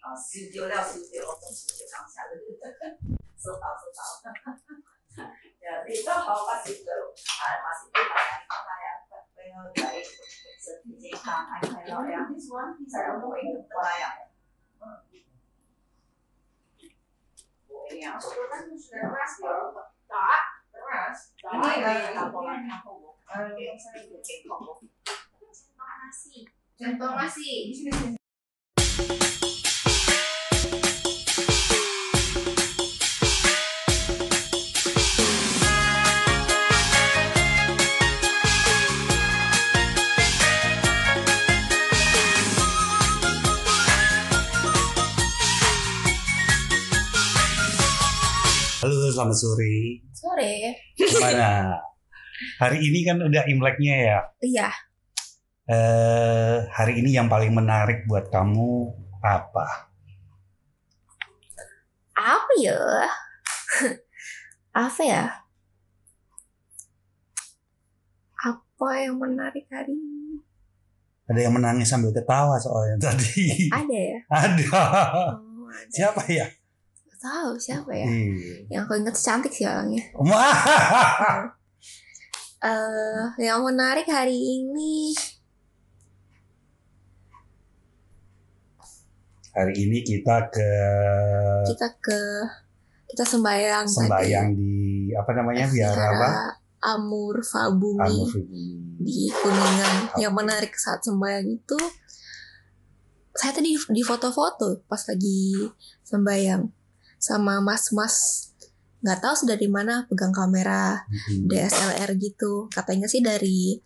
啊，收着了收着，总是就感谢你，收到收到。对，你都好，我收着，啊，嘛是你大家好呀，为了在身体健康，还快乐呀，才能回过来呀。嗯。Ya, nosotros tenemos una relación. Tak, terus. Ini Halo, selamat sore. Sore. Gimana? Hari ini kan udah Imleknya ya. Iya. Eh, hari ini yang paling menarik buat kamu apa? Apa ya? apa ya? Apa yang menarik hari ini? Ada yang menangis sambil ketawa soalnya tadi. Ada ya? Ada. Oh, ada. Siapa ya? Tahu siapa ya? Iya. Yang aku inget cantik sih orangnya. Eh, yang menarik hari ini Hari ini kita ke kita ke kita sembayang sembayang tadi. di apa namanya biara apa? Amur Fabumi Anu, di Kuningan. Yang menarik saat sembayang itu saya tadi di foto-foto pas lagi sembayang sama mas-mas. Nggak tahu dari mana pegang kamera Mhm. DSLR gitu. Katanya sih dari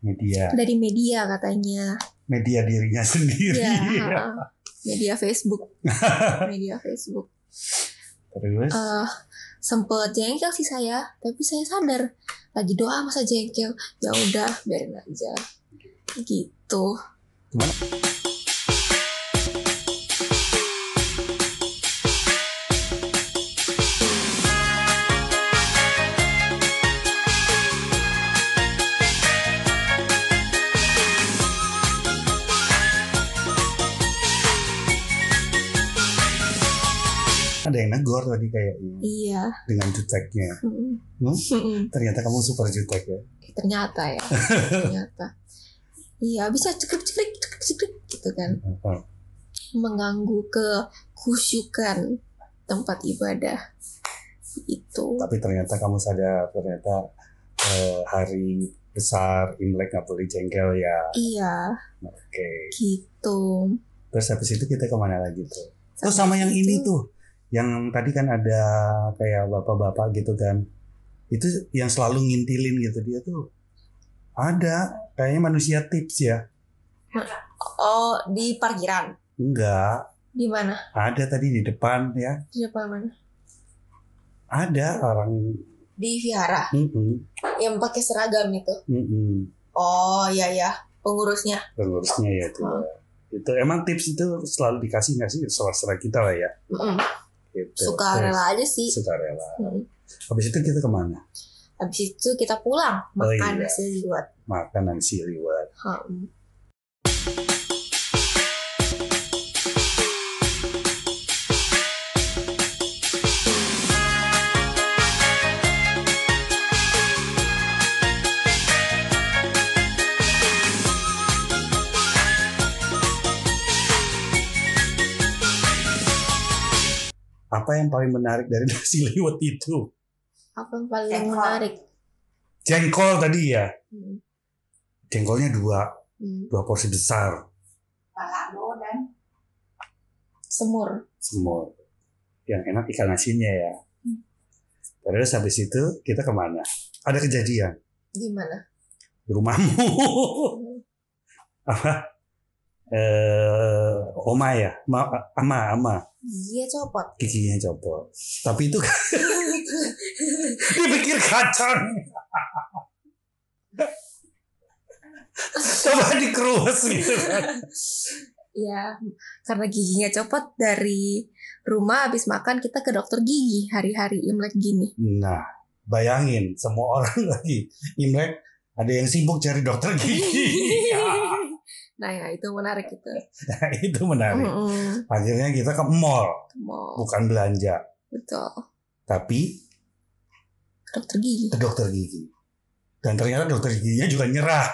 media. dari media katanya. Media dirinya sendiri. ya media Facebook. Media Facebook. Terus? Eh sempet jengkel sih saya tapi saya sadar lagi doa masa jengkel. Ya udah biarin aja. Gitu ada yang negor tadi kayaknya iya dengan juteknya. Mm. Hmm? Mm-mm. Ternyata kamu super jutek ya. ternyata ya ternyata iya bisa cekrek cekrek cekrek cekrek gitu kan Apa? mengganggu ke khusyukan tempat ibadah itu Tapi ternyata kamu sadar ternyata eh, hari besar Imlek nggak boleh jengkel ya. iya Oke. gitu Terus habis itu kita ke mana lagi tuh? Terus sama yang ini tuh, yang tadi kan ada kayak bapak-bapak gitu kan. Itu yang selalu ngintilin gitu dia tuh ada kayaknya manusia tips ya. oh di parkiran Enggak, di mana ada tadi di depan ya. di depan mana Ada orang di vihara mm-mm, yang pakai seragam itu mm-mm. oh iya ya pengurusnya pengurusnya ya itu. Oh. Itu emang tips itu selalu dikasih nggak sih serah-serah kita lah ya. Mm-mm. Gitu. suka rela aja sih Sukarela. Mm. Habis itu kita ke mana? habis itu kita pulang Oh, makan iya. nasi liwet Makan nasi liwet. Hmm. Apa yang paling menarik dari nasi liwet itu? apa yang paling Jengkol. menarik Jengkol tadi ya. Hmm. Jengkolnya dua, Hmm. dua porsi besar Balado dan semur semua. Yang enak ikan asinnya ya. Hmm. Terus habis itu kita ke mana? Ada kejadian di mana di rumahmu. Apa? Eh, oma ya, Ma, ama, ama, Iya copot. giginya copot. Tapi itu dipikir kacang. Coba dikeruas gitu kan. Ya, karena giginya copot dari rumah habis makan kita ke dokter gigi hari-hari Imlek gini. Nah, bayangin semua orang lagi Imlek ada yang sibuk cari dokter gigi. Nah ya itu menarik itu. Nah, itu menarik. Mm-mm. Akhirnya kita ke mall, Mau bukan belanja, betul. tapi Dokter gigi. ke dokter gigi. Dan ternyata dokter giginya juga nyerah.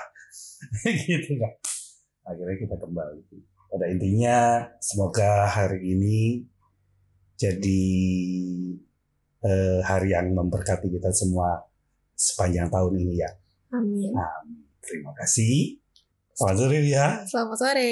gitu kan. Akhirnya kita kembali. Pada intinya semoga hari ini jadi eh, hari yang memberkati kita semua sepanjang tahun ini ya. Amin. Terima kasih. Selamat sore ya. Selamat sore.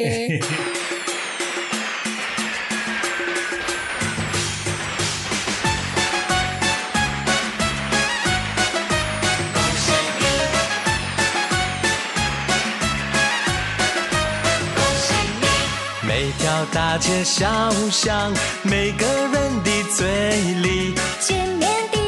每条大街小巷，每个人的嘴里，见面第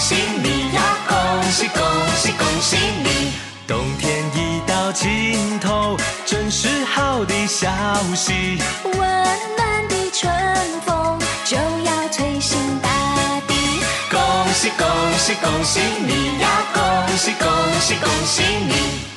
喜恭喜你呀！恭喜恭喜恭喜你！冬天已到尽头，真是好的消息。温暖的春风就要吹醒大地。恭喜恭喜恭喜你呀！恭喜恭喜恭喜你！